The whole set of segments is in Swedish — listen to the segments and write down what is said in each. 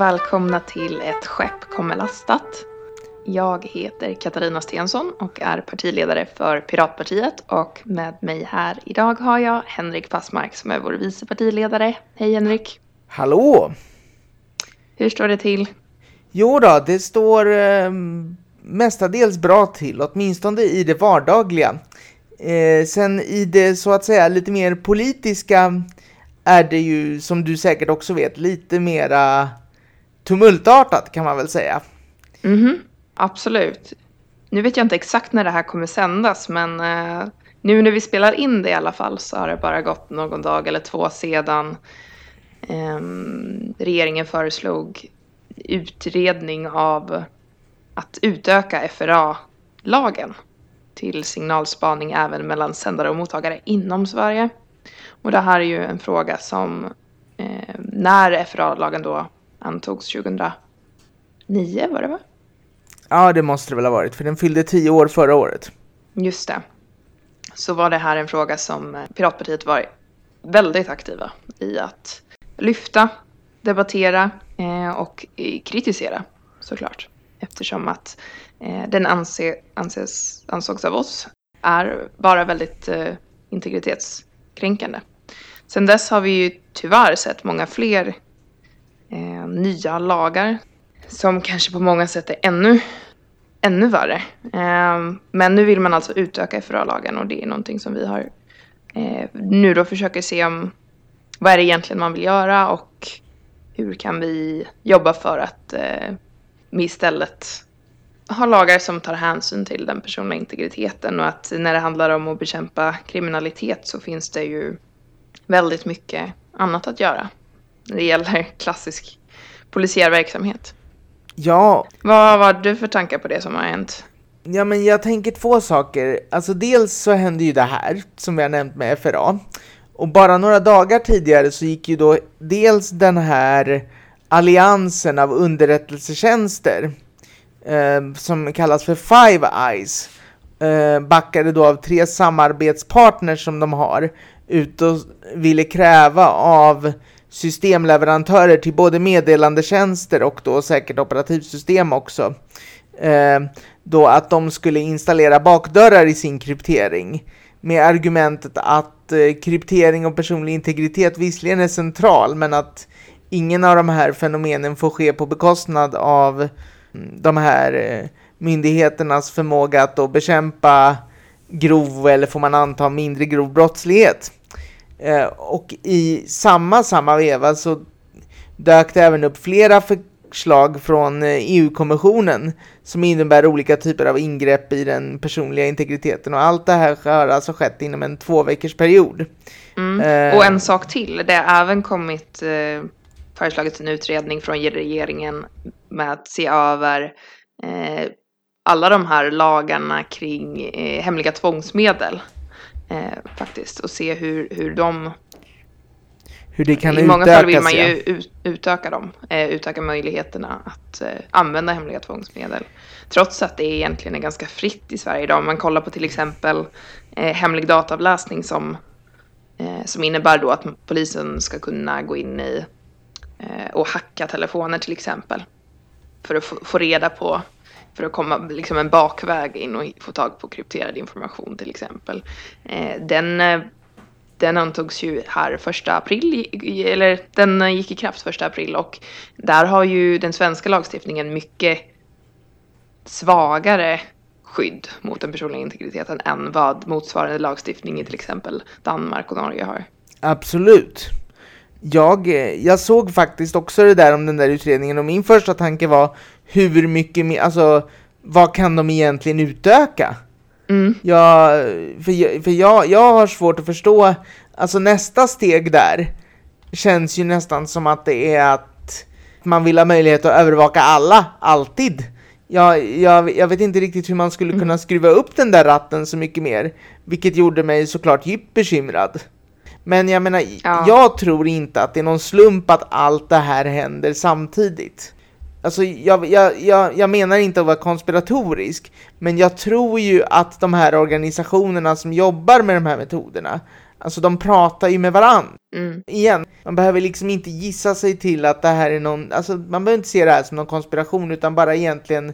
Och välkomna till Ett skepp kommer lastat. Jag heter Katarina Stensson och är partiledare för Piratpartiet och med mig här idag har jag Henrik Passmark som är vår vice partiledare. Hej Henrik! Hallå! Hur står det till? Jo då, det står eh, mestadels bra till, åtminstone i det vardagliga. Eh, sen i det så att säga lite mer politiska är det ju, som du säkert också vet, lite mera tumultartat kan man väl säga. Mhm, absolut. Nu vet jag inte exakt när det här kommer sändas, men eh, nu när vi spelar in det i alla fall så har det bara gått någon dag eller två sedan eh, regeringen föreslog utredning av att utöka FRA-lagen till signalspaning även mellan sändare och mottagare inom Sverige. Och det här är ju en fråga som eh, när FRA-lagen då antogs 2009 var det va? Ja, det måste det väl ha varit, för den fyllde tio år förra året. Just det. Så var det här en fråga som eh, Piratpartiet var väldigt aktiva i att lyfta, debattera eh, och kritisera såklart. Eftersom att eh, den anse, anses, ansågs av oss är bara väldigt eh, integritetskränkande. Sen dess har vi ju tyvärr sett många fler eh, nya lagar som kanske på många sätt är ännu, ännu värre. Eh, men nu vill man alltså utöka FRA-lagen och det är någonting som vi har eh, nu då försöker se om vad är det egentligen man vill göra och hur kan vi jobba för att eh, istället ha lagar som tar hänsyn till den personliga integriteten och att när det handlar om att bekämpa kriminalitet så finns det ju väldigt mycket annat att göra när det gäller klassisk polisiär verksamhet. Ja. Vad var du för tankar på det som har hänt? Ja, men jag tänker två saker. Alltså dels så hände ju det här som vi har nämnt med FRA. Och bara några dagar tidigare så gick ju då dels den här alliansen av underrättelsetjänster eh, som kallas för Five Eyes eh, backade då av tre samarbetspartners som de har ut och ville kräva av systemleverantörer till både meddelandetjänster och då säkert operativsystem också. Eh, då att de skulle installera bakdörrar i sin kryptering med argumentet att eh, kryptering och personlig integritet visserligen är central men att ingen av de här fenomenen får ske på bekostnad av mm, de här eh, myndigheternas förmåga att då bekämpa grov eller får man anta mindre grov brottslighet. Eh, och i samma, samma veva så dök det även upp flera förslag från EU-kommissionen som innebär olika typer av ingrepp i den personliga integriteten och allt det här har alltså skett inom en två veckors period. Mm. Eh, och en sak till, det har även kommit eh, föreslagit en utredning från regeringen med att se över eh, alla de här lagarna kring eh, hemliga tvångsmedel eh, faktiskt och se hur, hur de hur det kan I många fall vill man ju ja. utöka dem, eh, utöka möjligheterna att eh, använda hemliga tvångsmedel. Trots att det egentligen är ganska fritt i Sverige idag. Om man kollar på till exempel eh, hemlig dataavläsning som, eh, som innebär då att polisen ska kunna gå in i eh, och hacka telefoner till exempel. För att få, få reda på för att komma liksom en bakväg in och få tag på krypterad information till exempel. Eh, den, eh, den antogs ju här första april, eller den eh, gick i kraft första april och där har ju den svenska lagstiftningen mycket svagare skydd mot den personliga integriteten än vad motsvarande lagstiftning i till exempel Danmark och Norge har. Absolut. Jag, jag såg faktiskt också det där om den där utredningen och min första tanke var hur mycket mer, alltså vad kan de egentligen utöka? Mm. Jag, för för jag, jag har svårt att förstå, alltså nästa steg där känns ju nästan som att det är att man vill ha möjlighet att övervaka alla, alltid. Jag, jag, jag vet inte riktigt hur man skulle kunna mm. skruva upp den där ratten så mycket mer, vilket gjorde mig såklart djupt bekymrad. Men jag menar, ja. jag tror inte att det är någon slump att allt det här händer samtidigt. Alltså jag, jag, jag, jag menar inte att vara konspiratorisk, men jag tror ju att de här organisationerna som jobbar med de här metoderna, alltså de pratar ju med varandra. Mm. Igen, man behöver liksom inte gissa sig till att det här är någon, alltså man behöver inte se det här som någon konspiration, utan bara egentligen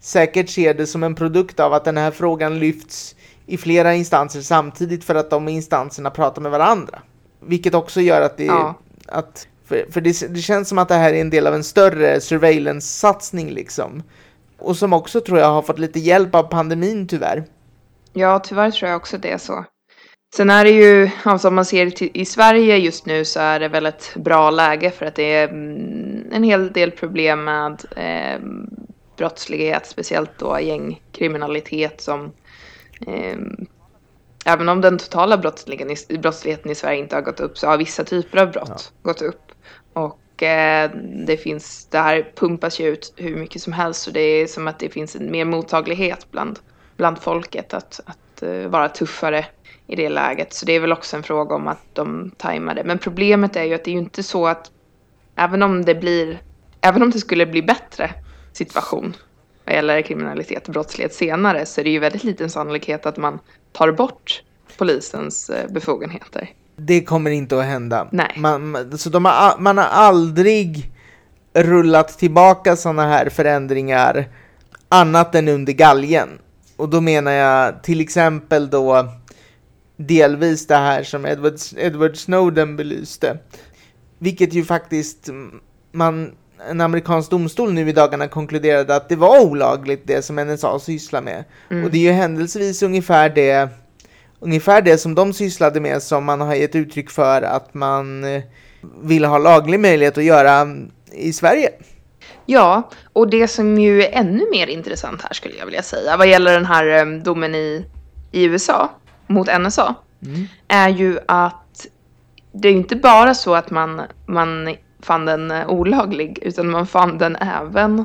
säkert se det som en produkt av att den här frågan lyfts i flera instanser samtidigt för att de instanserna pratar med varandra. Vilket också gör att det, Ja. att, för, för det, det känns som att det här är en del av en större surveillance-satsning liksom. Och som också tror jag har fått lite hjälp av pandemin tyvärr. Ja, tyvärr tror jag också det är så. Sen är det ju, alltså om man ser i Sverige just nu så är det väl ett bra läge för att det är mm, en hel del problem med eh, brottslighet, speciellt då gängkriminalitet som eh, Även om den totala brottsligheten i, brottsligheten i Sverige inte har gått upp så har vissa typer av brott gått upp. Och eh, det finns, det här pumpas ju ut hur mycket som helst så det är som att det finns en mer mottaglighet bland, bland folket att, att uh, vara tuffare i det läget. Så det är väl också en fråga om att de tajmar det. Men problemet är ju att det är ju inte så att även om det blir, även om det skulle bli bättre situation vad gäller kriminalitet och brottslighet senare så är det ju väldigt liten sannolikhet att man tar bort polisens eh, befogenheter. Det kommer inte att hända. Nej. Man, så de har, man har aldrig rullat tillbaka sådana här förändringar annat än under galgen. Och då menar jag till exempel då delvis det här som Edward, Edward Snowden belyste. Vilket ju faktiskt mm, man, en amerikansk domstol nu i dagarna konkluderade att det var olagligt det som NSA sysslar med. Och det är ju händelsevis ungefär det ungefär det som de sysslade med som man har gett uttryck för att man eh, vill ha laglig möjlighet att göra i Sverige. Ja, och det som ju är ännu mer intressant här skulle jag vilja säga vad gäller den här eh, domen i, i USA mot NSA är ju att det är ju inte bara så att man, man fann den eh, olaglig utan man fann den även,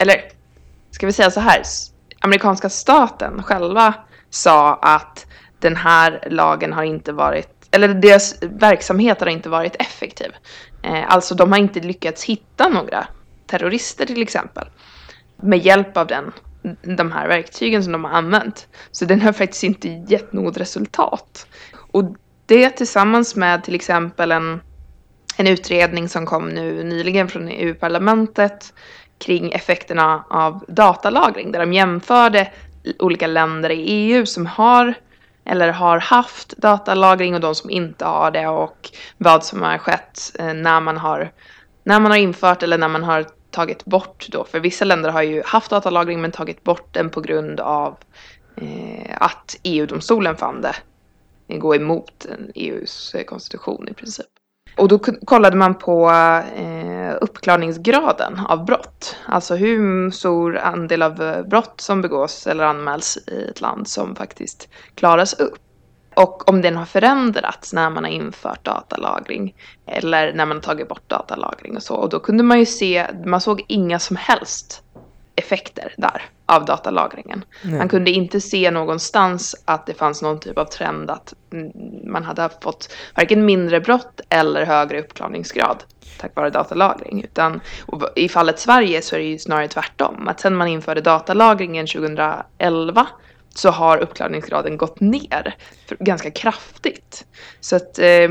eller ska vi säga så här, amerikanska staten själva sa att den här lagen har inte varit, eller deras verksamhet har inte varit effektiv. Eh, alltså de har inte lyckats hitta några terrorister till exempel med hjälp av den, de här verktygen som de har använt. Så den har faktiskt inte gett något resultat. Och det tillsammans med till exempel en, en utredning som kom nu nyligen från EU-parlamentet kring effekterna av datalagring där de jämförde olika länder i EU som har eller har haft datalagring och de som inte har det och vad som har skett eh, när man har, när man har infört eller när man har tagit bort då. För vissa länder har ju haft datalagring men tagit bort den på grund av eh, att EU-domstolen fann det gå emot EUs e konstitution i princip. Och då kollade man på eh, Eh, uppklarningsgraden av brott. Alltså hur stor andel av eh, brott som begås eller anmäls i ett land som faktiskt klaras upp. Och om den har förändrats när man har infört datalagring eller när man har tagit bort datalagring och så. Och då kunde man ju se, man såg inga som helst effekter där av datalagringen. Nej. Man kunde inte se någonstans att det fanns någon typ av trend att mm, man hade fått varken mindre brott eller högre uppklarningsgrad tack vare datalagring. Utan i fallet Sverige så är det ju snarare tvärtom. Att sen man införde datalagringen 2011 så har uppklarningsgraden gått ner ganska kraftigt. Så att eh,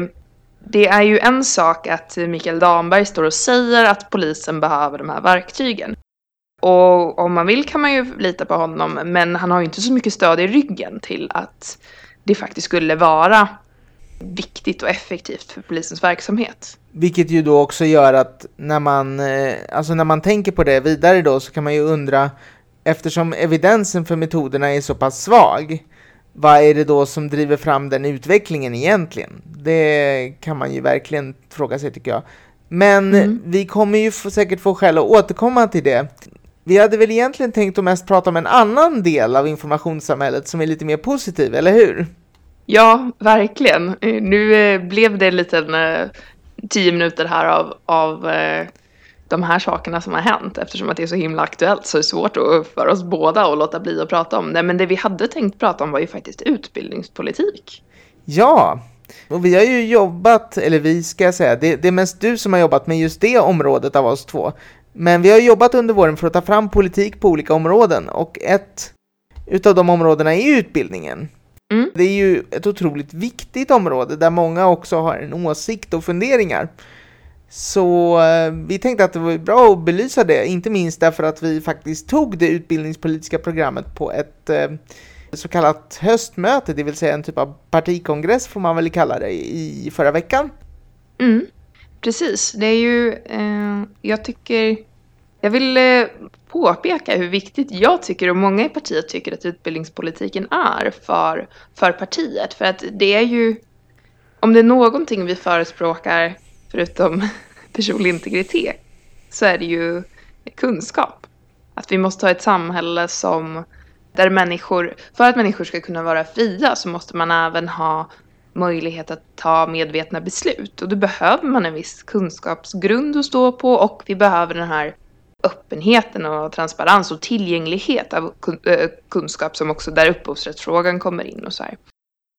det är ju en sak att Mikael Damberg står och säger att polisen behöver de här verktygen. Och om man vill kan man ju lita på honom, men han har ju inte så mycket stöd i ryggen till att det faktiskt skulle vara viktigt och effektivt för polisens verksamhet. Vilket ju då också gör att när man, eh, alltså när man tänker på det vidare då så kan man ju undra, eftersom evidensen för metoderna är så pass svag, vad är det då som driver fram den utvecklingen egentligen? Det kan man ju verkligen fråga sig tycker jag. Men Mm. vi kommer ju säkert få skäl att återkomma till det. Vi hade väl egentligen tänkt att mest prata om en annan del av informationssamhället som är lite mer positiv, eller hur? Ja, verkligen. Eh, Nu eh, blev det en liten eh, tio minuter här av, av de här sakerna som har hänt eftersom att det är så himla aktuellt så är det svårt att för oss båda att låta bli att prata om det. Men det vi hade tänkt prata om var ju faktiskt utbildningspolitik. Ja, och vi har ju jobbat, eller vi ska jag säga, det, det är mest du som har jobbat med just det området av oss två. Men vi har jobbat under våren för att ta fram politik på olika områden och ett utav de områdena är utbildningen. Mm. Det är ju ett otroligt viktigt område där många också har en åsikt och funderingar. Så eh, vi tänkte att det var bra att belysa det, inte minst därför att vi faktiskt tog det utbildningspolitiska programmet på ett eh, så kallat höstmöte, det vill säga en typ av partikongress får man väl kalla det, i förra veckan. Mm, precis, det är ju, eh, jag tycker, jag vill eh, påpeka hur viktigt jag tycker och många i partiet tycker att utbildningspolitiken är för, för partiet. För att det är ju, om det är någonting vi förespråkar förutom personlig integritet så är det ju kunskap. Att vi måste ha ett samhälle som där människor, för att människor ska kunna vara fria så måste man även ha möjlighet att ta medvetna beslut. Och då behöver man en viss kunskapsgrund att stå på och vi behöver den här öppenheten och transparens och tillgänglighet av eh, kunskap som också där upphovsrättsfrågan kommer in och så här.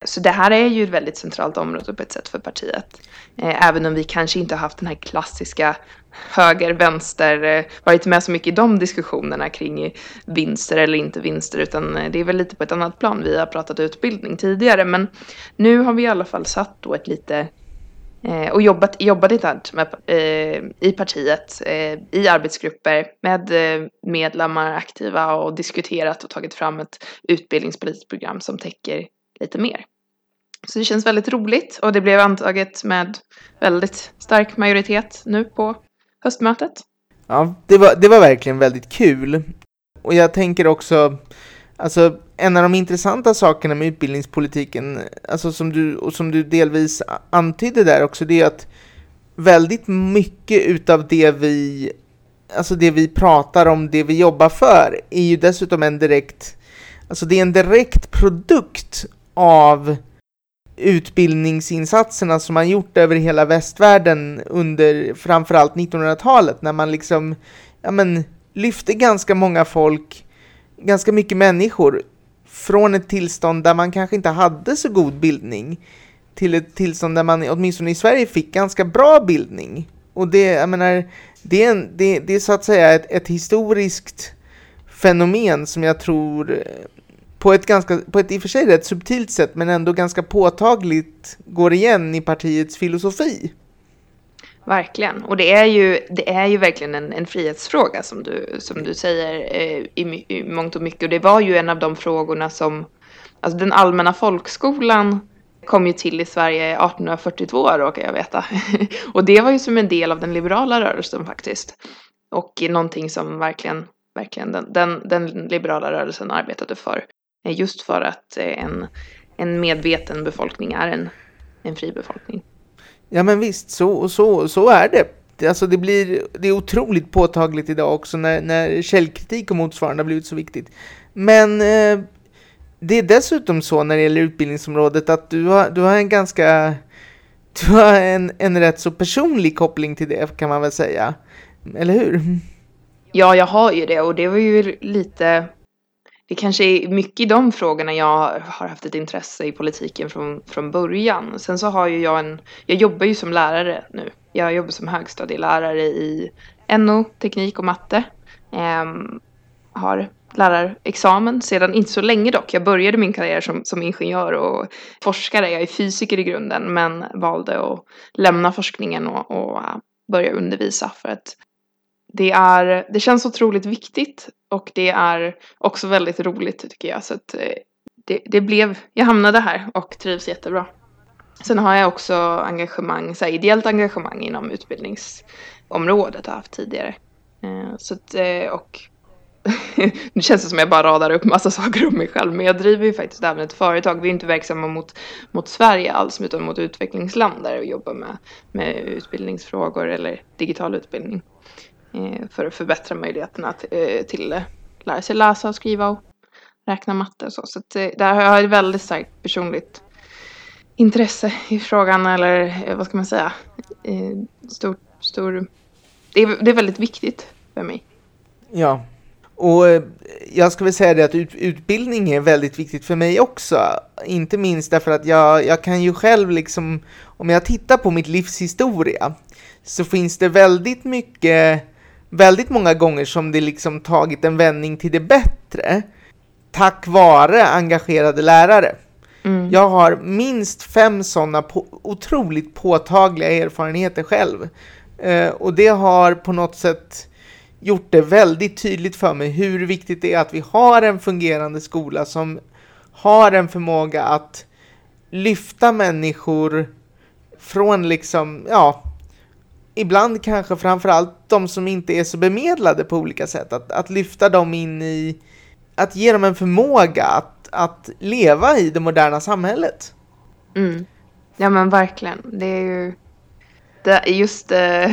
Så det här är ju ett väldigt centralt område på ett sätt för partiet. Eh, även om vi kanske inte har haft den här klassiska höger-vänster, eh, varit med så mycket i de diskussionerna kring vinster eller inte vinster, utan eh, det är väl lite på ett annat plan. Vi har pratat utbildning tidigare, men nu har vi i alla fall satt då ett lite och jobbat, jobbat internt med, eh, i partiet, eh, i arbetsgrupper med medlemmar aktiva och diskuterat och tagit fram ett utbildningspolitiskt program som täcker lite mer. Så det känns väldigt roligt och det blev antaget med väldigt stark majoritet nu på höstmötet. Ja, det var, det var verkligen väldigt kul. Och jag tänker också, alltså en av de intressanta sakerna med utbildningspolitiken, alltså som du, och som du delvis antydde där också, det är att väldigt mycket utav det vi, alltså det vi pratar om, det vi jobbar för, är ju dessutom en direkt, alltså det är en direkt produkt av utbildningsinsatserna som man gjort över hela västvärlden under framförallt 1900-talet när man liksom, ja men, lyfte ganska många folk, ganska mycket människor från ett tillstånd där man kanske inte hade så god bildning till ett tillstånd där man åtminstone i Sverige fick ganska bra bildning. Och det, jag menar, det är, en, det, det är så att säga ett, ett historiskt fenomen som jag tror på ett, ganska, på ett i och för sig rätt subtilt sätt men ändå ganska påtagligt går igen i partiets filosofi. Verkligen, och det är ju, det är ju verkligen en, en frihetsfråga som du, som du säger eh, i, i mångt och mycket. Och det var ju en av de frågorna som, alltså den allmänna folkskolan kom ju till i Sverige 1842 råkar jag veta. och det var ju som en del av den liberala rörelsen faktiskt. Och någonting som verkligen, verkligen den, den, den liberala rörelsen arbetade för. Eh, just för att eh, en, en medveten befolkning är en, en fri befolkning. Ja men visst, så, så, så är det. Alltså det, blir, det är otroligt påtagligt idag också när, när källkritik och motsvarande har blivit så viktigt. Men eh, det är dessutom så när det gäller utbildningsområdet att du har, du har en ganska du har en, en rätt så personlig koppling till det kan man väl säga. Eller hur? Ja, jag har ju det och det var ju lite det kanske är mycket i de frågorna jag har haft ett intresse i politiken från, från början. Sen så har ju jag en, jag jobbar ju som lärare nu. Jag jobbar som högstadielärare i NO, teknik och matte. Ehm, har lärarexamen sedan inte så länge dock. Jag började min karriär som, som ingenjör och forskare. Jag är fysiker i grunden men valde att lämna forskningen och, och äh, börja undervisa för att det, är, det känns otroligt viktigt och det är också väldigt roligt tycker jag. Så att eh, det, det blev, jag hamnade här och trivs jättebra. Sen har jag också engagemang, så här, ideellt engagemang inom utbildningsområdet har jag haft tidigare. Eh, så att, eh, och nu känns det som jag bara radar upp massa saker om mig själv, men jag driver ju faktiskt även ett företag. Vi är inte verksamma mot, mot Sverige alls, utan mot utvecklingsländer och jobbar med, med utbildningsfrågor eller digital utbildning. Eh, för att förbättra möjligheterna eh, till, att lära sig läsa och skriva och räkna matte och så. Så att, där har jag ett väldigt starkt personligt intresse i frågan eller vad ska man säga? Stor, stor, det, är, det är väldigt viktigt för mig. Ja, och jag ska väl säga det att utbildning är väldigt viktigt för mig också. Inte minst därför att jag, jag kan ju själv liksom, om jag tittar på mitt livs historia, så finns det väldigt mycket väldigt många gånger som det liksom tagit en vändning till det bättre tack vare engagerade lärare. Mm. Jag har minst fem sådana på, otroligt påtagliga erfarenheter själv. Eh, och det har på något sätt gjort det väldigt tydligt för mig hur viktigt det är att vi har en fungerande skola som har en förmåga att lyfta människor från liksom, ja, ibland kanske framförallt de som inte är så bemedlade på olika sätt. Att, att lyfta dem in i, att ge dem en förmåga att, att leva i det moderna samhället. Mm. Ja men verkligen. Det är ju det, just, eh,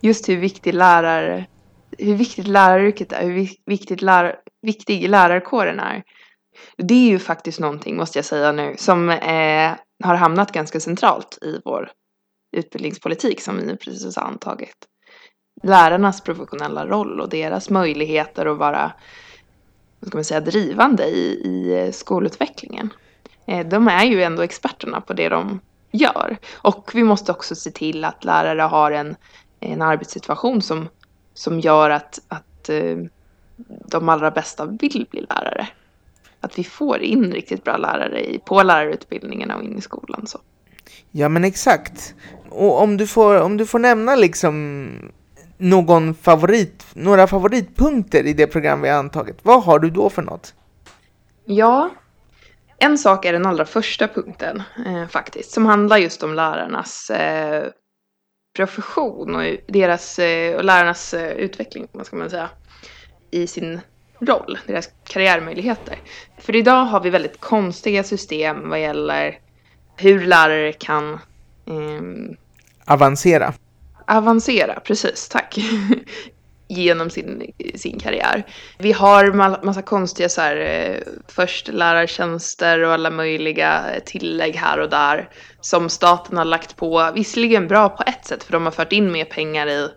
just hur viktig lärare hur viktigt läraryrket är, hur viktigt lär, viktig lärarkåren är. Det är ju faktiskt någonting, måste jag säga nu, som eh, har hamnat ganska centralt i vår utbildningspolitik som vi nu precis har antagit. Lärarnas professionella roll och deras möjligheter att vara vad ska man säga, drivande i, i skolutvecklingen. Eh, de är ju ändå experterna på det de gör. Och vi måste också se till att lärare har en, en arbetssituation som, som gör att, att eh, de allra bästa vill bli lärare. Att vi får in riktigt bra lärare i, på lärarutbildningarna och in i skolan. Så. Ja men exakt. Och om du får, om du får nämna liksom någon favorit, några favoritpunkter i det program vi har antagit, vad har du då för något? Ja, en sak är den allra första punkten eh, faktiskt, som handlar just om lärarnas eh, profession och deras eh, och lärarnas eh, utveckling, vad ska man säga, i sin roll, deras karriärmöjligheter. För idag har vi väldigt konstiga system vad gäller hur lärare kan eh, avancera. Avancera, precis, tack. genom sin, sin karriär. Vi har massa konstiga så här, eh, först lärartjänster och alla möjliga tillägg här och där som staten har lagt på. Visserligen bra på ett sätt för de har fört in mer pengar i,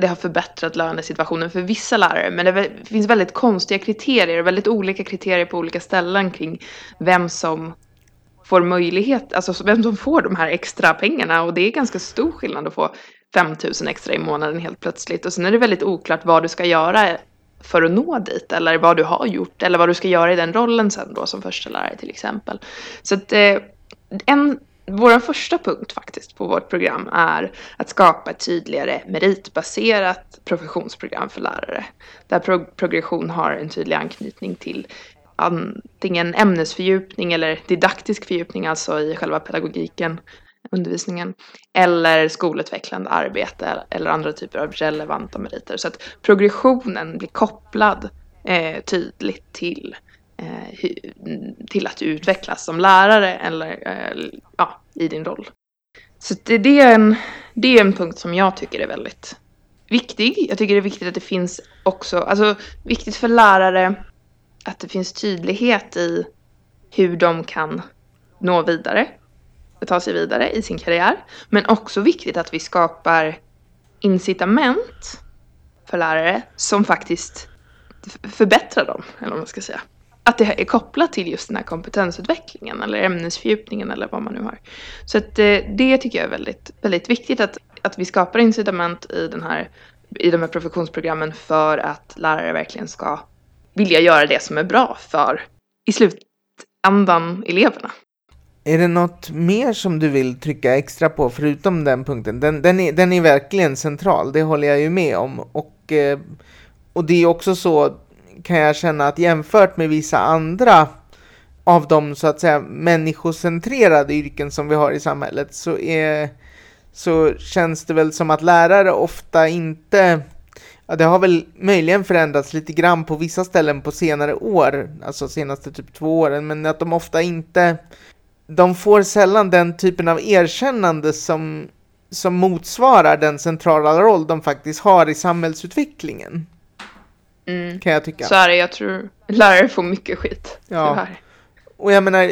det har förbättrat lönesituationen för vissa lärare men det finns väldigt konstiga kriterier, väldigt olika kriterier på olika ställen kring vem som får möjlighet, alltså vem som får de här extra pengarna och det är ganska stor skillnad att få 5 000 extra i månaden helt plötsligt och sen är det väldigt oklart vad du ska göra för att nå dit eller vad du har gjort eller vad du ska göra i den rollen sen då som första lärare till exempel. Så att eh, en, vår första punkt faktiskt på vårt program är att skapa ett tydligare meritbaserat professionsprogram för lärare. Där pro progression har en tydlig anknytning till antingen ämnesfördjupning eller didaktisk fördjupning, alltså i själva pedagogiken, undervisningen, eller skolutvecklande arbete eller andra typer av relevanta meriter. Så att progressionen blir kopplad eh, tydligt till, eh, till att du utvecklas som lärare eller eh, ja, i din roll. Så det, det, är en, det är en punkt som jag tycker är väldigt viktig. Jag tycker det är viktigt att det finns också, alltså viktigt för lärare att det finns tydlighet i hur de kan nå vidare, ta sig vidare i sin karriär. Men också viktigt att vi skapar incitament för lärare som faktiskt förbättrar dem, eller vad man ska säga. Att det är kopplat till just den här kompetensutvecklingen eller ämnesfördjupningen eller vad man nu har. Så att det, det tycker jag är väldigt, väldigt viktigt att, att vi skapar incitament i, den här, i de här professionsprogrammen för att lärare verkligen ska vilja göra det som är bra för i slutändan eleverna. Är det något mer som du vill trycka extra på förutom den punkten? Den, den, är, den är verkligen central, det håller jag ju med om. Och, eh, och det är också så, kan jag känna, att jämfört med vissa andra av de så att säga människocentrerade yrken som vi har i samhället så, är, så känns det väl som att lärare ofta inte Ja, det har väl möjligen förändrats lite grann på vissa ställen på senare år, alltså senaste typ två åren, men att de ofta inte, de får sällan den typen av erkännande som, som motsvarar den centrala roll de faktiskt har i samhällsutvecklingen. Mm. Kan jag tycka. Så är det, jag tror lärare får mycket skit. Ja. Tyvärr. Och jag menar,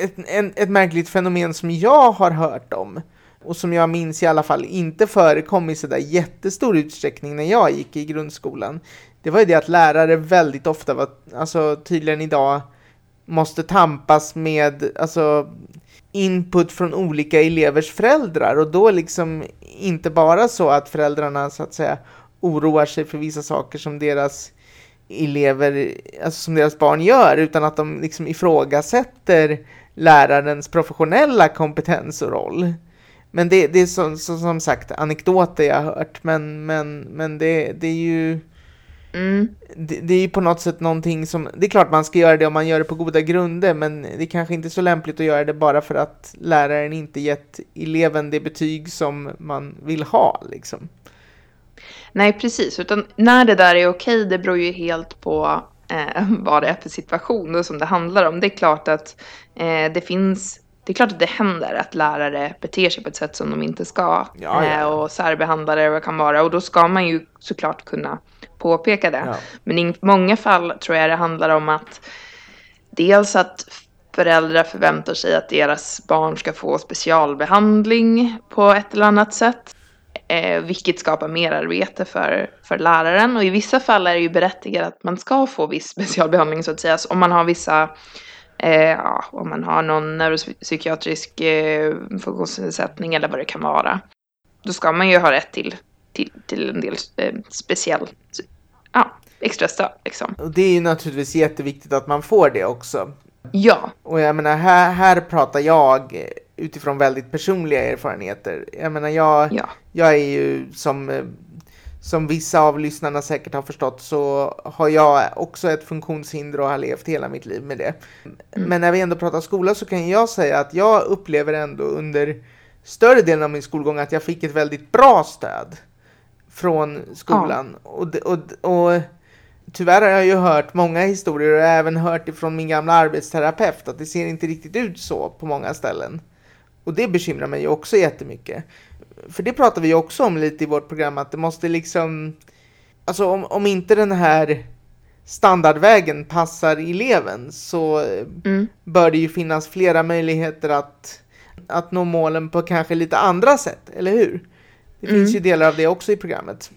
ett, ett, ett märkligt fenomen som jag har hört om, och som jag minns i alla fall inte förekom i sådär jättestor utsträckning när jag gick i grundskolan. Det var ju det att lärare väldigt ofta var, alltså tydligen idag, måste tampas med alltså, input från olika elevers föräldrar och då liksom inte bara så att föräldrarna så att säga oroar sig för vissa saker som deras elever, alltså som deras barn gör, utan att de liksom ifrågasätter lärarens professionella kompetens och roll. Men det, det är som, som sagt anekdoter jag har hört, men, men, men det, det är ju Mm. det, det är ju på något sätt någonting som, det är klart man ska göra det om man gör det på goda grunder, men det är kanske inte så lämpligt att göra det bara för att läraren inte gett eleven det betyg som man vill ha liksom. Nej, precis. Utan när det där är okej, det beror ju helt på eh, vad det är för situation och som det handlar om. Det är klart att eh, det finns det är klart att det händer att lärare beter sig på ett sätt som de inte ska Ja, ja. Eh, och särbehandlar det vad det kan vara och då ska man ju såklart kunna påpeka det. Ja. Men i många fall tror jag det handlar om att dels att föräldrar förväntar sig att deras barn ska få specialbehandling på ett eller annat sätt. Eh, vilket skapar merarbete för, för läraren. Och i vissa fall är det ju berättigat att man ska få viss specialbehandling så att säga. Så om man har vissa, eh, ja, om man har någon neuropsykiatrisk eh, funktionsnedsättning eller vad det kan vara. Då ska man ju ha rätt till, till, till en del eh, speciell, ja, extra stöd liksom. Och det är ju naturligtvis jätteviktigt att man får det också. Ja, Och jag menar, här, här pratar jag utifrån väldigt personliga erfarenheter. Jag menar, jag, ja, jag är ju som, eh, som vissa av lyssnarna säkert har förstått så har jag också ett funktionshinder och har levt hela mitt liv med det. Men när vi ändå pratar skola så kan jag säga att jag upplever ändå under större delen av min skolgång att jag fick ett väldigt bra stöd från skolan. Och, det- och, och tyvärr har jag ju hört många historier och även hört ifrån min gamla arbetsterapeut att det ser inte riktigt ut så på många ställen. Och det bekymrar mig också jättemycket. För det pratar vi också om lite i vårt program att det måste liksom, alltså om, om inte den här standardvägen passar eleven så eh, mm, bör det ju finnas flera möjligheter att, att nå målen på kanske lite andra sätt, eller hur? Det Mm. finns ju delar av det också i programmet.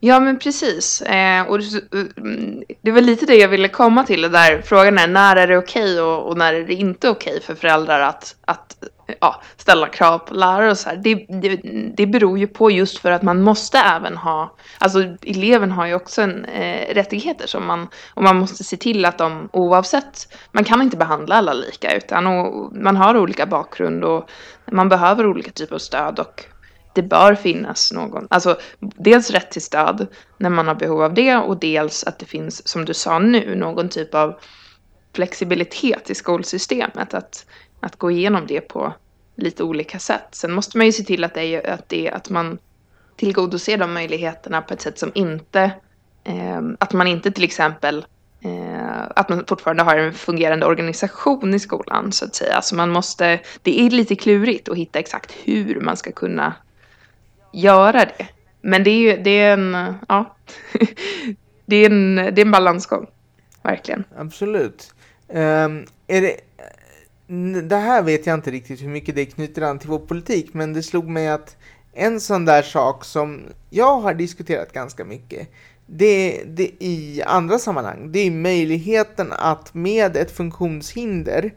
Ja, men precis. Eh, och det, mm, det var lite det jag ville komma till. Där frågan är när är det okej och, och när är det inte okej för föräldrar att, att ja, ställa krav på lärare och så här. Det, det, det beror ju på just för att man måste även ha, alltså eleven har ju också en, eh, rättigheter som man, och man måste se till att de oavsett, man kan inte behandla alla lika utan och, man har olika bakgrund och man behöver olika typer av stöd och det bör finnas någon, alltså dels rätt till stöd när man har behov av det och dels att det finns, som du sa nu, någon typ av flexibilitet i skolsystemet. Att, att gå igenom det på lite olika sätt. Sen måste man ju se till att, det är, att, det, att man tillgodoser de möjligheterna på ett sätt som inte, eh, att man inte till exempel Eh, att man fortfarande har en fungerande organisation i skolan så att säga. Alltså man måste, det är lite klurigt att hitta exakt hur man ska kunna göra det. Men det är ju, det är en, ja, det är en, det är en balansgång. Verkligen. Absolut. Um, är det, det här vet jag inte riktigt hur mycket det knyter an till vår politik, men det slog mig att en sån där sak som jag har diskuterat ganska mycket, det, det i andra sammanhang, det är möjligheten att med ett funktionshinder,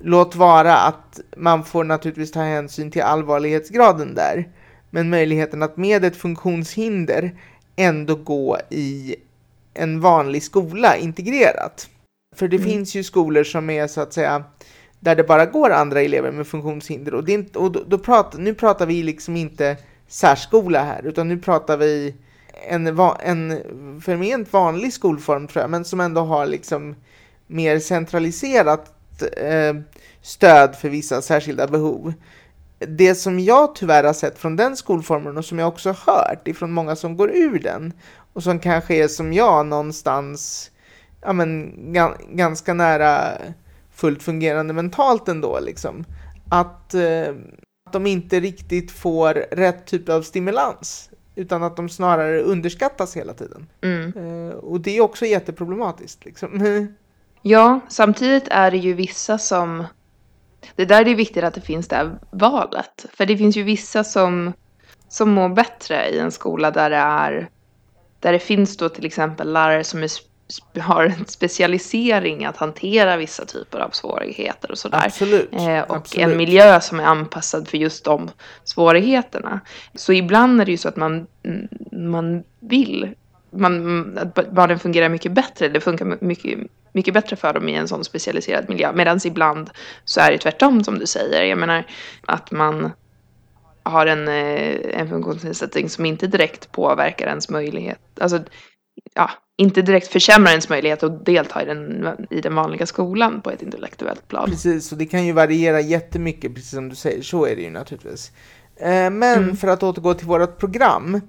låt vara att man får naturligtvis ta hänsyn till allvarlighetsgraden där, men möjligheten att med ett funktionshinder ändå gå i en vanlig skola integrerat. För det Mm. finns ju skolor som är så att säga där det bara går andra elever med funktionshinder och, det inte, och då, då pratar, nu pratar vi liksom inte särskola här utan nu pratar vi en, en förment vanlig skolform tror jag men som ändå har liksom mer centraliserat eh, stöd för vissa särskilda behov. Det som jag tyvärr har sett från den skolformen och som jag också hört ifrån många som går ur den och som kanske är som jag någonstans ja, men, ganska nära fullt fungerande mentalt ändå liksom. Att, eh, att de inte riktigt får rätt typ av stimulans utan att de snarare underskattas hela tiden. Mm. Eh, och det är också jätteproblematiskt liksom. Ja, samtidigt är det ju vissa som... Det där är det viktigt att det finns det här valet. För det finns ju vissa som, som mår bättre i en skola där det är... Där det finns då till exempel lärare som är har en specialisering att hantera vissa typer av svårigheter och sådär. Absolut. Eh, och Absolut. en miljö som är anpassad för just de svårigheterna. Så ibland är det ju så att man, man vill man, att barnen fungerar mycket bättre. Det funkar mycket, mycket bättre för dem i en sån specialiserad miljö. Medan ibland så är det tvärtom som du säger. Jag menar att man har en, eh, en funktionsnedsättning som inte direkt påverkar ens möjlighet. Alltså, ja, inte direkt försämrar ens möjlighet att delta i den, i den vanliga skolan på ett intellektuellt plan. Precis, och det kan ju variera jättemycket, precis som du säger. Så är det ju naturligtvis. Eh, men mm. för att återgå till vårt program.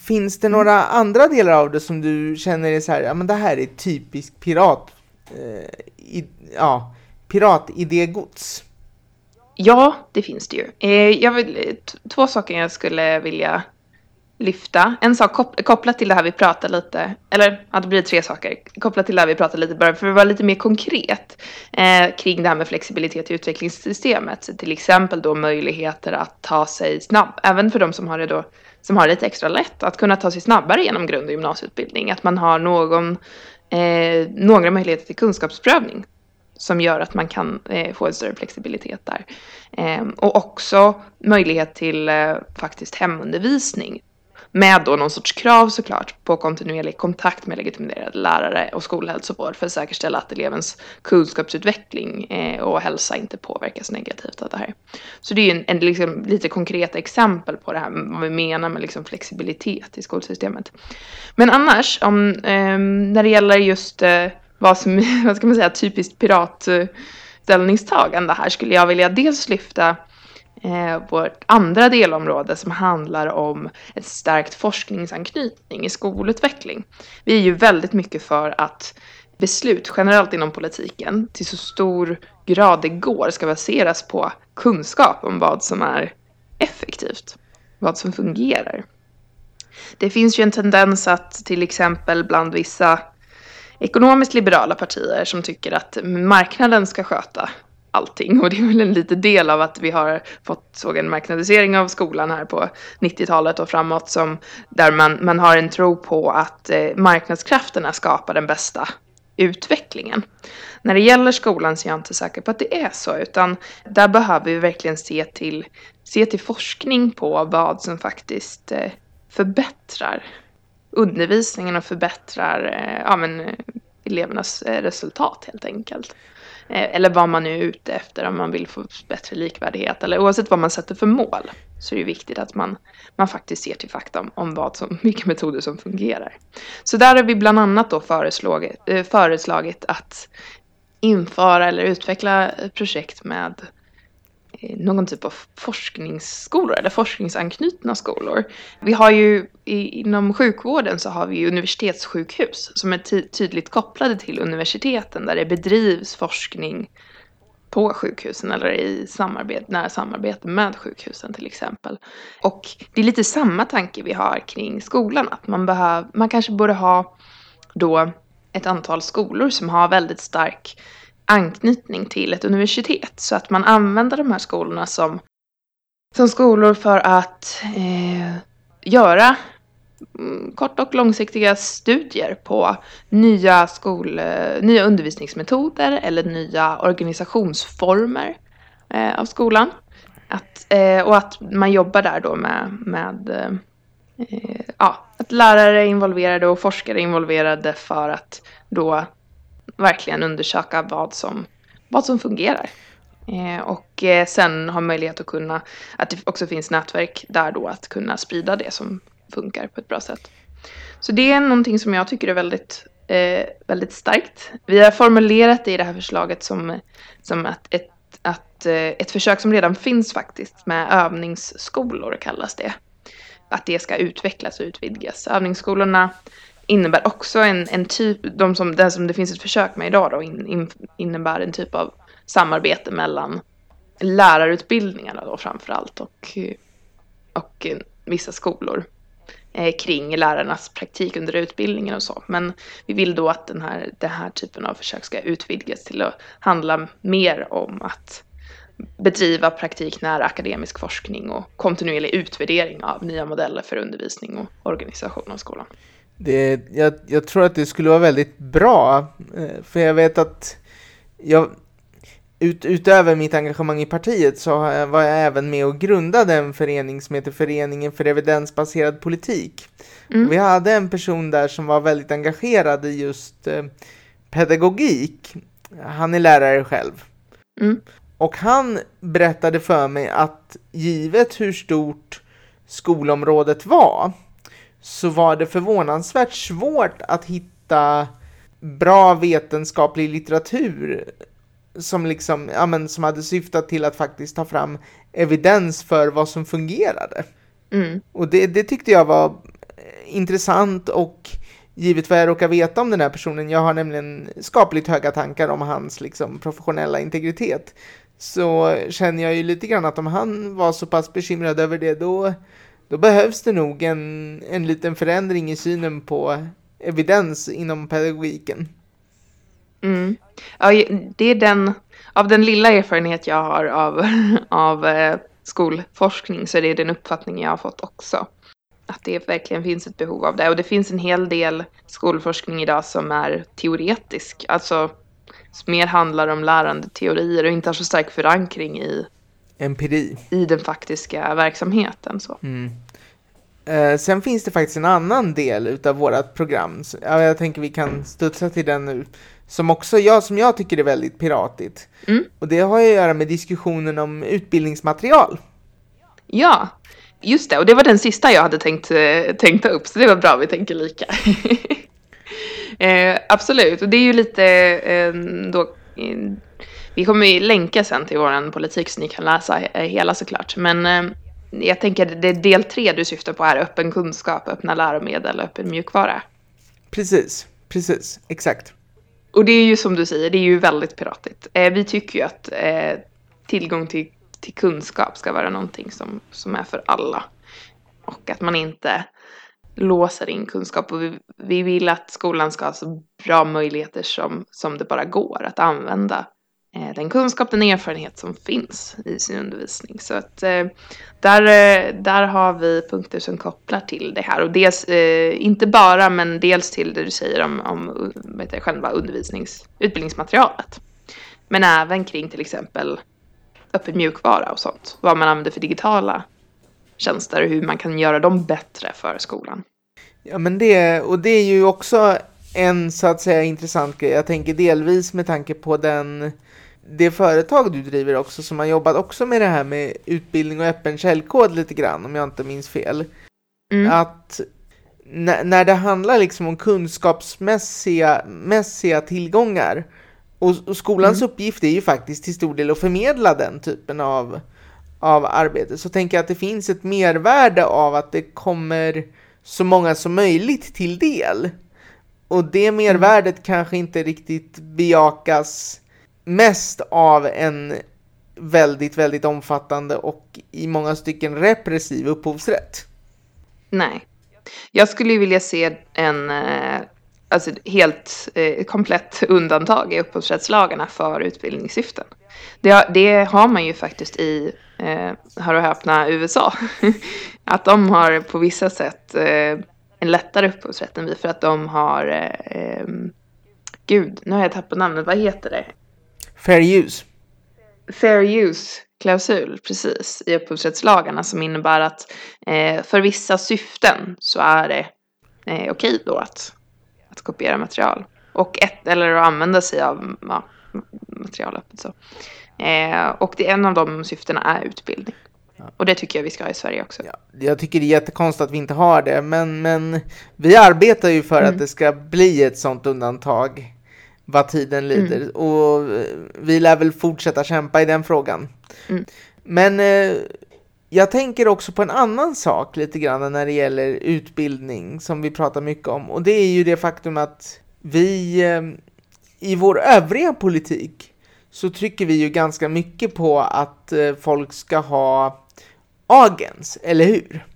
Finns det några andra delar av det som du känner är så här, ja men det här är typiskt pirat, eh, i, ja, piratidégods? Ja, det finns det ju. Eh, jag vill, två saker jag skulle vilja lyfta. En sak kopplat till det här vi pratade lite, eller ja, det blir tre saker kopplat till det här vi pratade lite bara för att vara lite mer konkret eh, kring det här med flexibilitet i utvecklingssystemet. Till exempel då möjligheter att ta sig snabbt, även för de som har det då som har det lite extra lätt att kunna ta sig snabbare genom grund och gymnasieutbildning. Att man har någon, eh, några möjligheter till kunskapsprövning som gör att man kan eh, få en större flexibilitet där. Eh, och också möjlighet till eh, faktiskt hemundervisning med då någon sorts krav såklart på kontinuerlig kontakt med legitimerade lärare och skolhälsovård för att säkerställa att elevens kunskapsutveckling eh, och hälsa inte påverkas negativt av det här. Så det är ju en, en liksom, lite konkreta exempel på det här, vad vi menar med liksom flexibilitet i skolsystemet. Men annars, om, eh, när det gäller just eh, vad som, vad ska man säga, typiskt piratställningstagande här skulle jag vilja dels lyfta eh, vårt andra delområde som handlar om ett starkt forskningsanknytning i skolutveckling. Vi är ju väldigt mycket för att beslut generellt inom politiken till så stor grad det går ska baseras på kunskap om vad som är effektivt, vad som fungerar. Det finns ju en tendens att till exempel bland vissa ekonomiskt liberala partier som tycker att marknaden ska sköta allting. Och det är väl en liten del av att vi har fått såg en marknadisering av skolan här på 90-talet och framåt som där man, man har en tro på att eh, marknadskrafterna skapar den bästa utvecklingen. När det gäller skolan så är jag inte säker på att det är så, utan där behöver vi verkligen se till, se till forskning på vad som faktiskt eh, förbättrar undervisningen och förbättrar eh, ja, men, eh, elevernas eh, resultat helt enkelt. Eh, eller vad man nu är ute efter, om man vill få bättre likvärdighet eller oavsett vad man sätter för mål så är det viktigt att man, man faktiskt ser till fakta om, om vad som, vilka metoder som fungerar. Så där har vi bland annat då föreslagit, eh, föreslagit att införa eller utveckla projekt med någon typ av forskningsskolor eller forskningsanknutna skolor. Vi har ju inom sjukvården så har vi universitetssjukhus som är tydligt kopplade till universiteten där det bedrivs forskning på sjukhusen eller i samarbete, nära samarbete med sjukhusen till exempel. Och det är lite samma tanke vi har kring skolan, att man, behöv, man kanske borde ha då ett antal skolor som har väldigt stark anknytning till ett universitet. Så att man använder de här skolorna som, som skolor för att eh, göra mm, kort och långsiktiga studier på nya, skol, eh, nya undervisningsmetoder eller nya organisationsformer eh, av skolan. Att, eh, och att man jobbar där då med, med eh, ja, att lärare är involverade och forskare är involverade för att då verkligen undersöka vad som, vad som fungerar. Eh, och eh, sen ha möjlighet att kunna, att det också finns nätverk där då att kunna sprida det som funkar på ett bra sätt. Så det är någonting som jag tycker är väldigt, eh, väldigt starkt. Vi har formulerat det i det här förslaget som, som att ett, att, eh, ett försök som redan finns faktiskt med övningsskolor kallas det. Att det ska utvecklas och utvidgas. Övningsskolorna innebär också en, en typ, de som, den som det finns ett försök med idag då, in, in, innebär en typ av samarbete mellan lärarutbildningarna då framförallt och, och vissa skolor eh, kring lärarnas praktik under utbildningen och så. Men vi vill då att den här, den här typen av försök ska utvidgas till att handla mer om att bedriva praktiknära akademisk forskning och kontinuerlig utvärdering av nya modeller för undervisning och organisation av skolan. Det, jag, jag tror att det skulle vara väldigt bra, eh, för jag vet att jag, ut, utöver mitt engagemang i partiet så var jag även med och grundade en förening som heter Föreningen för evidensbaserad politik. Mm. Vi hade en person där som var väldigt engagerad i just eh, pedagogik. Han är lärare själv. Mm. Och han berättade för mig att givet hur stort skolområdet var så var det förvånansvärt svårt att hitta bra vetenskaplig litteratur som liksom, ja men som hade syftat till att faktiskt ta fram evidens för vad som fungerade. Mm. Och det, det tyckte jag var intressant och givet vad jag råkar veta om den här personen, jag har nämligen skapligt höga tankar om hans liksom, professionella integritet, så känner jag ju lite grann att om han var så pass bekymrad över det, då, då behövs det nog en, en liten förändring i synen på evidens inom pedagogiken. Mm. Ja, det är den, av den lilla erfarenhet jag har av, av eh, skolforskning så är det den uppfattning jag har fått också att det verkligen finns ett behov av det. Och det finns en hel del skolforskning idag som är teoretisk, alltså som mer handlar om lärandeteorier och inte har så stark förankring i empiri i den faktiska verksamheten. Så. Mm. Eh, sen finns det faktiskt en annan del utav vårt program, ja, jag tänker vi kan studsa till den nu, som också jag, som jag tycker är väldigt piratigt. Mm. Och det har ju att göra med diskussionen om utbildningsmaterial. Ja, Just det, och det var den sista jag hade tänkt, eh, tänkt ta upp, så det var bra, vi tänker lika. eh, absolut, och det är ju lite eh, då, vi kommer ju länka sen till vår politik så ni kan läsa hela såklart, men eh, jag tänker det är del tre du syftar på här, öppen kunskap, öppna läromedel, öppen mjukvara. Precis, precis, exakt. Och det är ju som du säger, det är ju väldigt piratigt. Eh, vi tycker ju att tillgång till till kunskap ska vara någonting som, som är för alla. Och att man inte låser in kunskap. Och vi, vi vill att skolan ska ha så bra möjligheter som, som det bara går att använda eh, Eh, den kunskap, den erfarenhet som finns i sin undervisning. Så att eh, där, eh, där har vi punkter som kopplar till det här. Och dels, inte bara, men dels till det du säger om, om vet jag, själva undervisnings, utbildningsmaterialet. Men även kring till exempel öppen mjukvara och sånt. Vad man använder för digitala tjänster och hur man kan göra dem bättre för skolan. Ja men det, och det är ju också en så att säga intressant grej. Jag tänker delvis med tanke på den det företag du driver också som har jobbat också med det här med utbildning och öppen källkod lite grann om jag inte minns fel. Mm. Att när det handlar liksom om kunskapsmässiga mässiga tillgångar och, och skolans mm. uppgift är ju faktiskt till stor del att förmedla den typen av, av arbete. Så tänker jag att det finns ett mervärde av att det kommer så många som möjligt till del. Och det mm. mervärdet mm. kanske inte riktigt bejakas mest av en väldigt, väldigt omfattande och i många stycken repressiv upphovsrätt. Nej. Jag skulle vilja se en eh, alltså helt eh, komplett undantag i upphovsrättslagarna för utbildningssyften. Det, det har man ju faktiskt i, eh, hör och häpna, USA. att de har på vissa sätt eh, en lättare upphovsrätt än vi för att de har, eh, eh gud, nu har jag tappat namnet, vad heter det? Fair use. Fair use klausul, precis, i upphovsrättslagarna som innebär att eh, för vissa syften så är det eh, okej då att att kopiera material. Och ett, eller att använda sig av ja, material öppet så. Eh, och det, en av de syftena är utbildning. Ja. Och det tycker jag vi ska ha i Sverige också. Ja, jag tycker det är jättekonstigt att vi inte har det, men, men vi arbetar ju för mm. att det ska bli ett sådant undantag vad tiden lider. Mm. Och vi lär väl fortsätta kämpa i den frågan. Mm. Men eh, jag tänker också på en annan sak lite grann när det gäller utbildning som vi pratar mycket om och det är ju det faktum att vi eh, i vår övriga politik så trycker vi ju ganska mycket på att eh, folk ska ha agens, eller hur?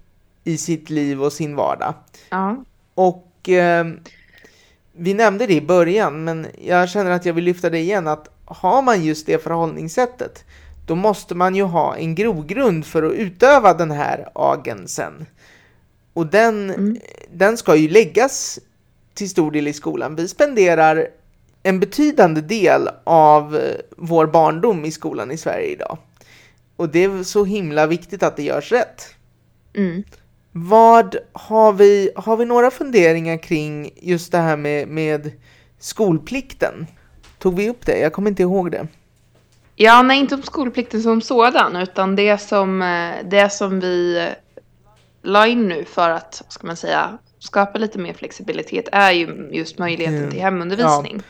I sitt liv och sin vardag. Ja. Och eh, vi nämnde det i början, men jag känner att jag vill lyfta det igen, att har man just det förhållningssättet då måste man ju ha en grogrund för att utöva den här agensen. Och den, Mm. den ska ju läggas till stor del i skolan. Vi spenderar en betydande del av eh, vår barndom i skolan i Sverige idag. Och det är så himla viktigt att det görs rätt. Mm. Vad har vi, har vi några funderingar kring just det här med, med skolplikten? Tog vi upp det? Jag kommer inte ihåg det. Ja, nej, inte om skolplikten som sådan, utan det som, eh, det som vi eh, la in nu för att, ska man säga, skapa lite mer flexibilitet är ju just möjligheten Mm. till hemundervisning.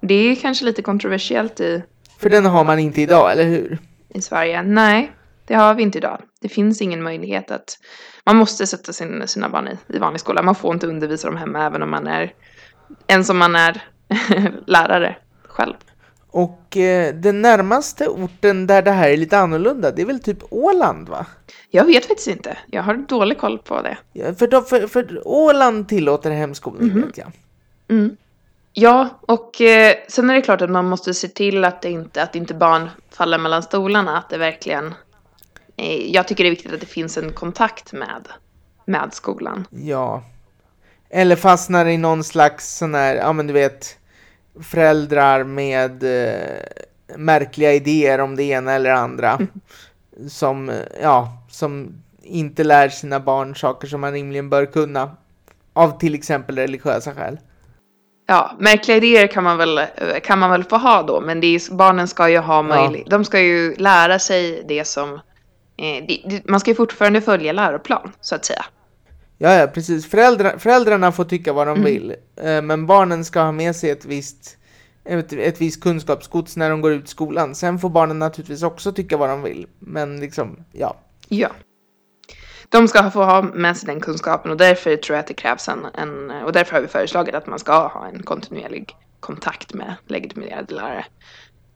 Det är kanske lite kontroversiellt i, För den har man inte idag, eller hur? i Sverige. Nej, det har vi inte idag. Det finns ingen möjlighet att... Man måste sätta sin, sina barn i, i vanlig skola. Man får inte undervisa dem hemma även om man är... Än som man är lärare själv. Och eh, den närmaste orten där det här är lite annorlunda, det är väl typ Åland va? Jag vet faktiskt inte. Jag har dålig koll på det. Ja, för, då, för, för Åland tillåter hemskolning vet jag. Mm. Ja, och eh, sen är det klart att man måste se till att det inte, att inte barn faller mellan stolarna. Att det verkligen... Eh, jag tycker det är viktigt att det finns en kontakt med, med skolan. Ja. Eller fastnar i någon slags sån här, ja men du vet, föräldrar med eh, märkliga idéer om det ena eller andra. Som, eh, ja, som inte lär sina barn saker som man rimligen bör kunna. Av till exempel religiösa skäl. Ja, märkliga idéer kan man väl, eh, kan man väl få ha då, men det är, barnen ska ju ha möjlighet, de ska ju lära sig det som, man ska ju fortfarande följa läroplan, så att säga. Ja, ja, precis. Föräldrar, föräldrarna får tycka vad de Mm. vill, eh, men barnen ska ha med sig ett visst, ett, ett visst kunskapsgods när de går ut skolan. Sen får barnen naturligtvis också tycka vad de vill, men liksom, ja. Ja. De ska få ha med sig den kunskapen och därför tror jag att det krävs en, en och därför har vi föreslagit att man ska ha en kontinuerlig kontakt med legitimerade lärare.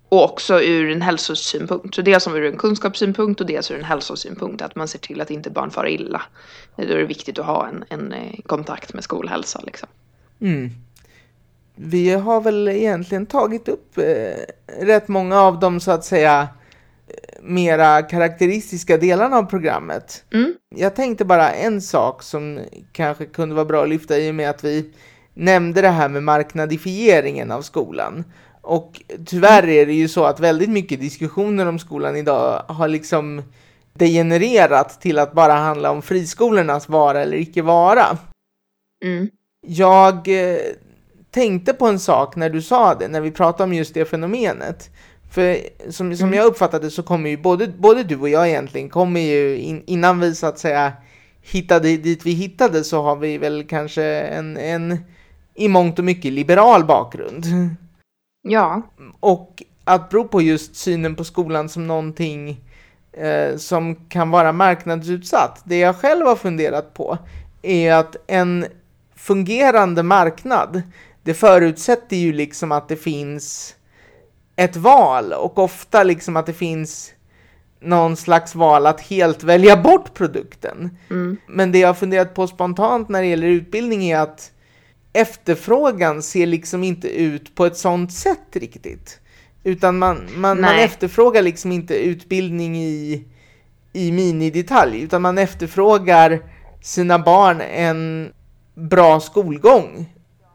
Och också ur en hälsosynpunkt. Så dels ur en kunskapssynpunkt och dels ur en hälsosynpunkt. Att man ser till att inte barn far illa. Då är det viktigt att ha en, en eh, kontakt med skolhälsa liksom. Mm. Vi har väl egentligen tagit upp eh, rätt många av de så att säga eh, mera karaktäristiska delarna av programmet. Mm. Jag tänkte bara en sak som kanske kunde vara bra att lyfta i och med att vi nämnde det här med marknadifieringen av skolan. Och tyvärr är det ju så att väldigt mycket diskussioner om skolan idag har liksom degenererat till att bara handla om friskolornas vara eller icke vara. Mm. Jag eh, tänkte på en sak när du sa det, när vi pratade om just det fenomenet. För som, som Mm. jag uppfattade så kommer ju både, både du och jag egentligen, kommer ju in, innan vi så att säga hittade dit vi hittade så har vi väl kanske en, en i mångt och mycket liberal bakgrund. Ja. Och på just synen på skolan som någonting eh, som kan vara marknadsutsatt. Det jag själv har funderat på är att en fungerande marknad, det förutsätter ju liksom att det finns ett val och ofta liksom att det finns någon slags val att helt välja bort produkten. Mm. Men det jag har funderat på spontant när det gäller utbildning är att efterfrågan ser liksom inte ut på ett sånt sätt riktigt. Utan man, man, man efterfrågar liksom inte utbildning i, i minidetalj, utan man efterfrågar sina barn en bra skolgång.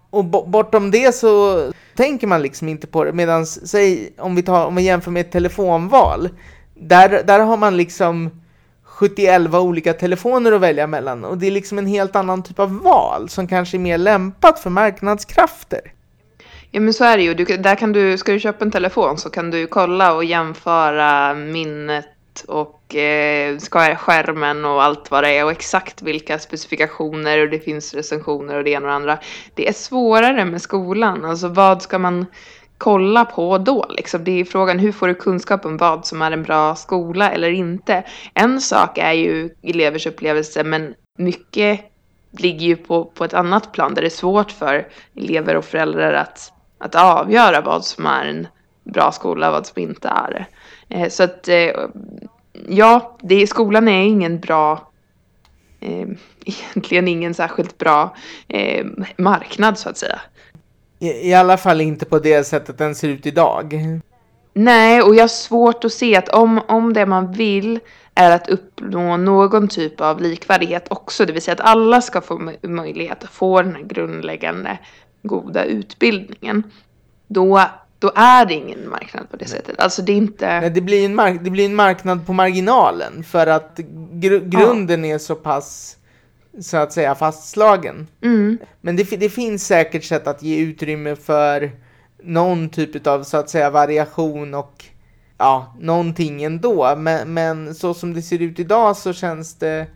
Och bo- bortom det så tänker man liksom inte på det. Medan, säg, om vi, tar, om vi jämför med ett telefonval, där, där har man liksom 71 olika telefoner att välja mellan och det är liksom en helt annan typ av val som kanske är mer lämpat för marknadskrafter. Ja men så är det ju. Du, där kan du, ska du köpa en telefon så kan du kolla och jämföra minnet och eh, skärmen och allt vad det är och exakt vilka specifikationer och det finns recensioner och det ena och det andra. Det är svårare med skolan. Alltså vad ska man kolla på då? Liksom, det är frågan hur får du kunskap om vad som är en bra skola eller inte. En sak är ju elevers upplevelse men mycket ligger ju på, på ett annat plan där det är svårt för elever och föräldrar att, att avgöra vad som är en bra skola och vad som inte är det. Eh, så att eh, ja, det, skolan är ingen bra, eh, egentligen ingen särskilt bra eh, marknad så att säga. I, I alla fall inte på det sättet den ser ut idag. Nej, och jag har svårt att se att om, om det man vill är att uppnå någon typ av likvärdighet också, det vill säga att alla ska få möjlighet att få den här grundläggande goda utbildningen, då, då är det ingen marknad på det sättet. Alltså det är inte... Nej, det, blir en mark det blir en marknad på marginalen för att gr grunden ja. är så pass så att säga fastslagen. Mm. Men det, det finns säkert sätt att ge utrymme för någon typ av så att säga variation och ja, någonting ändå. Men, men så som det ser ut idag så känns det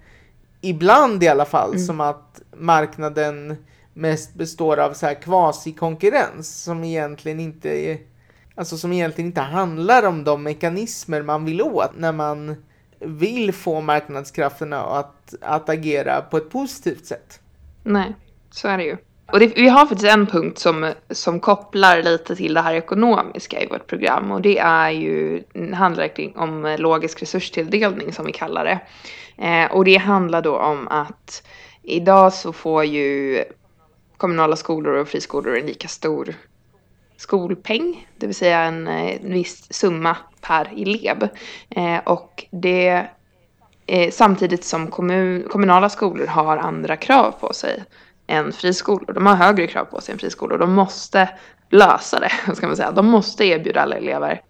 ibland i alla fall mm. som att marknaden mest består av så här kvasikonkurrens som egentligen inte är, alltså som egentligen inte handlar om de mekanismer man vill åt när man vill få marknadskrafterna att, att agera på ett positivt sätt. Nej, så är det ju. Och det, vi har faktiskt en punkt som, som kopplar lite till det här ekonomiska i vårt program och det är ju, handlar om logisk resurstilldelning som vi kallar det. Eh, och det handlar då om att idag så får ju kommunala skolor och friskolor en lika stor skolpeng, det vill säga en, eh, en viss summa per elev. Eh, och det eh, samtidigt som kommun, kommunala skolor har andra krav på sig än friskolor. De har högre krav på sig än friskolor. De måste lösa det, ska man säga. De måste erbjuda alla elever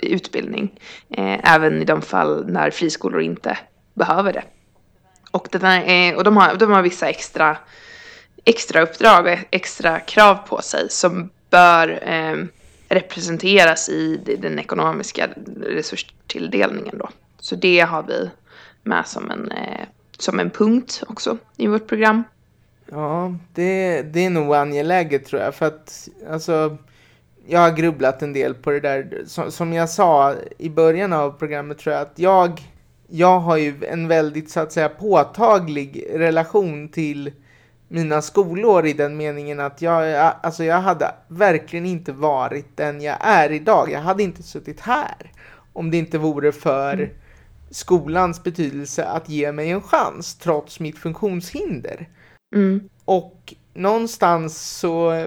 utbildning, eh, även i de fall när friskolor inte behöver det. Och, det är, eh, och de, har, de har vissa extra, extra uppdrag och extra krav på sig som bör eh, representeras i den ekonomiska resurstilldelningen då. Så det har vi med som en, eh, som en punkt också i vårt program. Ja, det, det är nog angeläget tror jag. För att alltså, jag har grubblat en del på det där. Som, som jag sa i början av programmet tror jag att jag, jag har ju en väldigt så att säga påtaglig relation till mina skolår i den meningen att jag, alltså jag hade verkligen inte varit den jag är idag. Jag hade inte suttit här om det inte vore för mm. skolans betydelse att ge mig en chans trots mitt funktionshinder. Mm. Och någonstans så,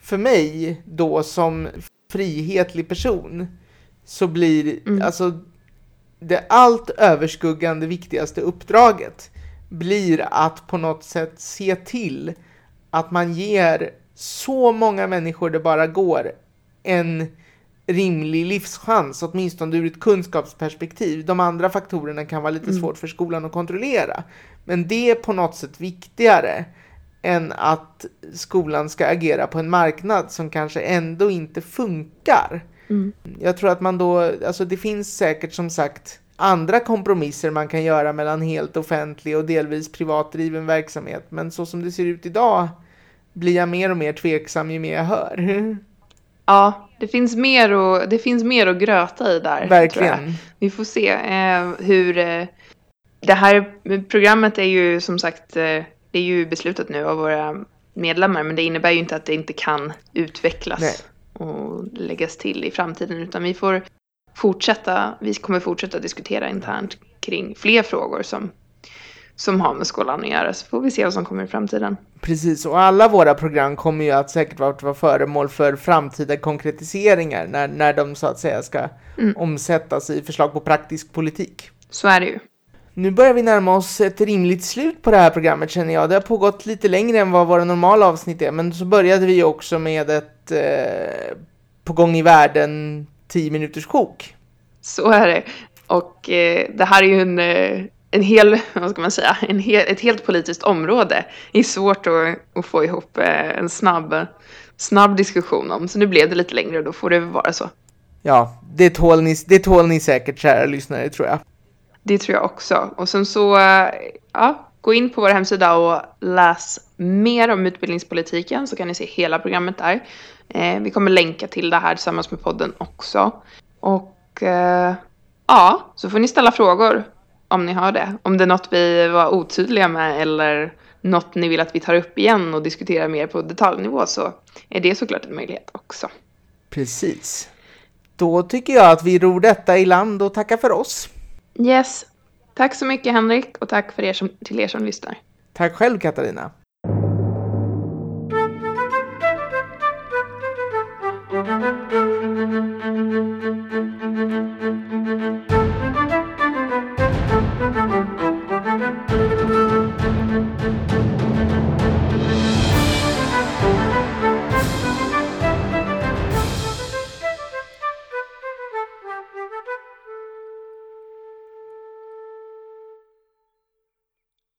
för mig då som frihetlig person, så blir mm. alltså det allt överskuggande viktigaste uppdraget blir att på något sätt se till att man ger så många människor det bara går en rimlig livschans, åtminstone ur ett kunskapsperspektiv. De andra faktorerna kan vara lite mm. svårt för skolan att kontrollera. Men det är på något sätt viktigare än att skolan ska agera på en marknad som kanske ändå inte funkar. Mm. Jag tror att man då, alltså det finns säkert som sagt andra kompromisser man kan göra mellan helt offentlig och delvis privatdriven verksamhet. Men så som det ser ut idag blir jag mer och mer tveksam ju mer jag hör. Ja, det finns mer, och, det finns mer att gröta i där. Verkligen. Vi får se eh, hur... Eh, det här programmet är ju som sagt eh, det är ju beslutat nu av våra medlemmar men det innebär ju inte att det inte kan utvecklas Nej. och läggas till i framtiden utan vi får fortsätta, vi kommer fortsätta diskutera internt kring fler frågor som, som har med skolan att göra, så får vi se vad som kommer i framtiden. Precis, och alla våra program kommer ju att säkert vara föremål för framtida konkretiseringar när, när de så att säga ska mm. omsättas i förslag på praktisk politik. Så är det ju. Nu börjar vi närma oss ett rimligt slut på det här programmet känner jag. Det har pågått lite längre än vad våra normala avsnitt är, men så började vi också med ett eh, på gång i världen 10 minuters sjok. Så är det. Och eh, det här är ju en, eh, en hel, vad ska man säga, en hel, ett helt politiskt område. Det är svårt att, att få ihop eh, en snabb, snabb diskussion om. Så nu blev det lite längre och då får det vara så. Ja, det tål ni, det tål ni säkert kära lyssnare tror jag. Det tror jag också. Och sen så, eh, ja, gå in på vår hemsida och läs mer om utbildningspolitiken så kan ni se hela programmet där. Eh, vi kommer länka till det här tillsammans med podden också. Och eh, ja, så får ni ställa frågor om ni har det. Om det är något vi var otydliga med eller något ni vill att vi tar upp igen och diskuterar mer på detaljnivå så är det såklart en möjlighet också. Precis. Då tycker jag att vi ror detta i land och tackar för oss. Yes. Tack så mycket Henrik och tack för er som, till er som lyssnar. Tack själv Katarina.